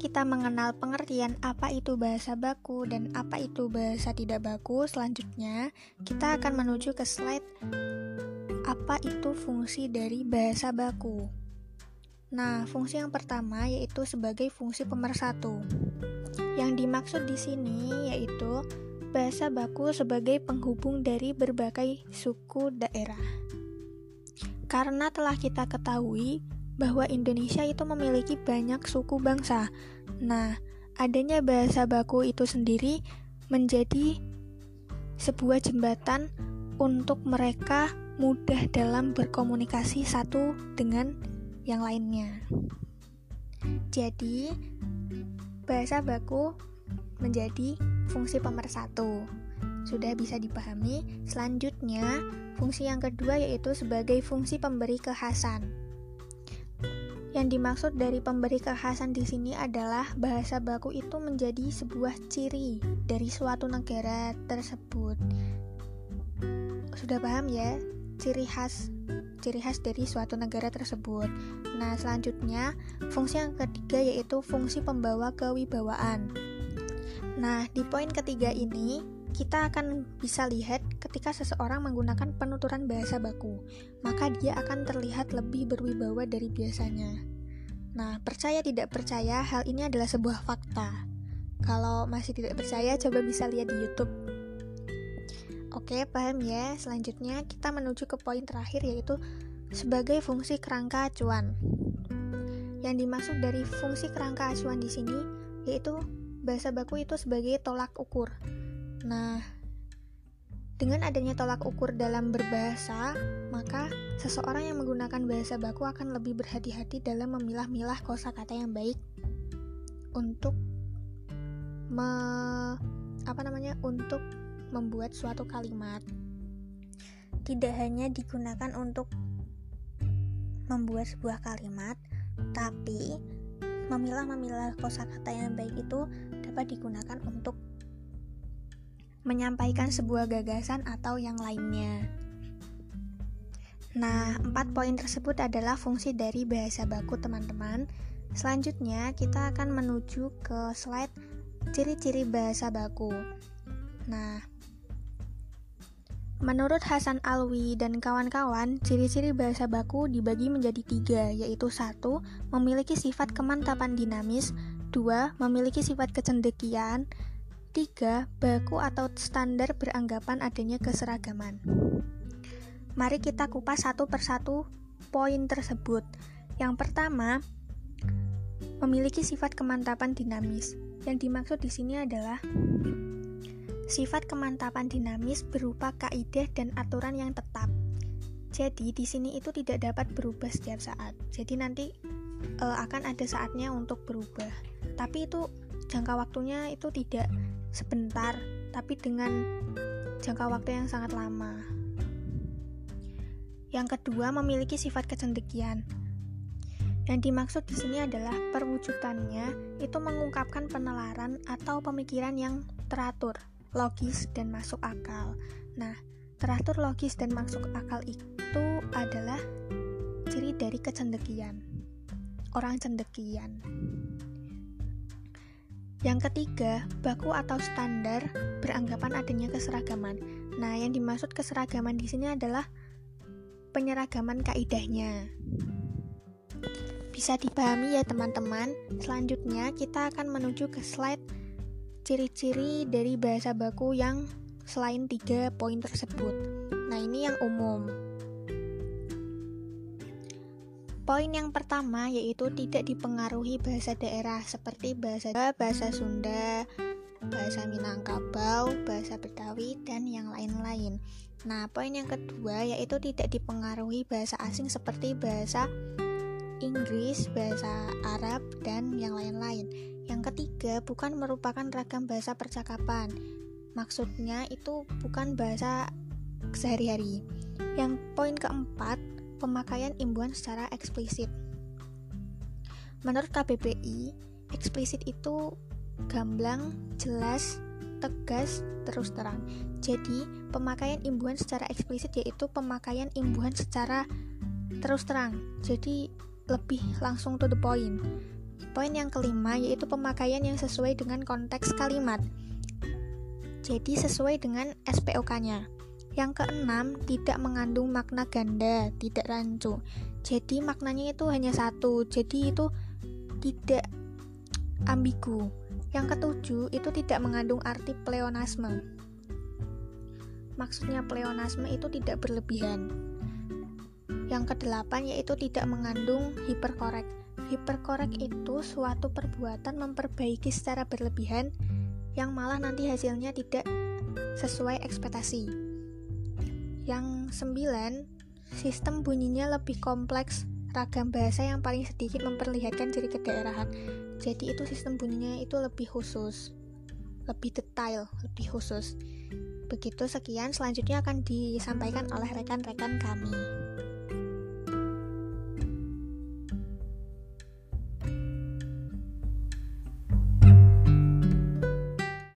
kita mengenal pengertian apa itu bahasa baku dan apa itu bahasa tidak baku, selanjutnya kita akan menuju ke slide apa itu fungsi dari bahasa baku. Nah, fungsi yang pertama yaitu sebagai fungsi pemersatu. Yang dimaksud di sini yaitu bahasa baku sebagai penghubung dari berbagai suku daerah. Karena telah kita ketahui bahwa Indonesia itu memiliki banyak suku bangsa. Nah, adanya bahasa baku itu sendiri menjadi sebuah jembatan untuk mereka mudah dalam berkomunikasi satu dengan yang lainnya. Jadi, bahasa baku menjadi fungsi pemersatu. Sudah bisa dipahami. Selanjutnya, fungsi yang kedua yaitu sebagai fungsi pemberi kekhasan. Yang dimaksud dari pemberi kekhasan di sini adalah bahasa baku itu menjadi sebuah ciri dari suatu negara tersebut. Sudah paham ya? Ciri khas ciri khas dari suatu negara tersebut. Nah, selanjutnya fungsi yang ketiga yaitu fungsi pembawa kewibawaan. Nah, di poin ketiga ini kita akan bisa lihat ketika seseorang menggunakan penuturan bahasa baku, maka dia akan terlihat lebih berwibawa dari biasanya. Nah, percaya tidak percaya, hal ini adalah sebuah fakta. Kalau masih tidak percaya, coba bisa lihat di YouTube. Oke, paham ya? Selanjutnya, kita menuju ke poin terakhir, yaitu sebagai fungsi kerangka acuan. Yang dimaksud dari fungsi kerangka acuan di sini yaitu bahasa baku itu sebagai tolak ukur. Nah, dengan adanya tolak ukur dalam berbahasa, maka seseorang yang menggunakan bahasa baku akan lebih berhati-hati dalam memilah-milah kosakata yang baik untuk me, apa namanya? untuk membuat suatu kalimat. Tidak hanya digunakan untuk membuat sebuah kalimat, tapi memilah-memilah kosakata yang baik itu dapat digunakan untuk menyampaikan sebuah gagasan atau yang lainnya. Nah, empat poin tersebut adalah fungsi dari bahasa baku, teman-teman. Selanjutnya, kita akan menuju ke slide ciri-ciri bahasa baku. Nah, menurut Hasan Alwi dan kawan-kawan, ciri-ciri bahasa baku dibagi menjadi tiga, yaitu satu, memiliki sifat kemantapan dinamis, dua, memiliki sifat kecendekiaan, 3. Baku atau standar beranggapan adanya keseragaman. Mari kita kupas satu persatu poin tersebut. Yang pertama, memiliki sifat kemantapan dinamis. Yang dimaksud di sini adalah sifat kemantapan dinamis berupa kaidah dan aturan yang tetap. Jadi di sini itu tidak dapat berubah setiap saat. Jadi nanti e, akan ada saatnya untuk berubah. Tapi itu jangka waktunya itu tidak sebentar, tapi dengan jangka waktu yang sangat lama. Yang kedua, memiliki sifat kecendekian. Yang dimaksud di sini adalah perwujudannya itu mengungkapkan penelaran atau pemikiran yang teratur, logis dan masuk akal. Nah, teratur logis dan masuk akal itu adalah ciri dari kecendekian. Orang cendekian. Yang ketiga, baku atau standar beranggapan adanya keseragaman. Nah, yang dimaksud keseragaman di sini adalah penyeragaman kaidahnya. Bisa dipahami ya teman-teman. Selanjutnya kita akan menuju ke slide ciri-ciri dari bahasa baku yang selain tiga poin tersebut. Nah, ini yang umum. Poin yang pertama yaitu tidak dipengaruhi bahasa daerah seperti bahasa Jawa, bahasa Sunda, bahasa Minangkabau, bahasa Betawi, dan yang lain-lain. Nah, poin yang kedua yaitu tidak dipengaruhi bahasa asing seperti bahasa Inggris, bahasa Arab, dan yang lain-lain. Yang ketiga, bukan merupakan ragam bahasa percakapan. Maksudnya itu bukan bahasa sehari-hari. Yang poin keempat, pemakaian imbuhan secara eksplisit. Menurut KBBI, eksplisit itu gamblang, jelas, tegas, terus terang. Jadi, pemakaian imbuhan secara eksplisit yaitu pemakaian imbuhan secara terus terang. Jadi, lebih langsung to the point. Poin yang kelima yaitu pemakaian yang sesuai dengan konteks kalimat. Jadi sesuai dengan SPOK-nya. Yang keenam, tidak mengandung makna ganda, tidak rancu. Jadi maknanya itu hanya satu. Jadi itu tidak ambigu. Yang ketujuh, itu tidak mengandung arti pleonasme. Maksudnya pleonasme itu tidak berlebihan. Yang kedelapan yaitu tidak mengandung hiperkorek. Hiperkorek itu suatu perbuatan memperbaiki secara berlebihan yang malah nanti hasilnya tidak sesuai ekspektasi. Yang sembilan, sistem bunyinya lebih kompleks, ragam bahasa yang paling sedikit memperlihatkan ciri kedaerahan. Jadi itu sistem bunyinya itu lebih khusus, lebih detail, lebih khusus. Begitu sekian selanjutnya akan disampaikan oleh rekan-rekan kami.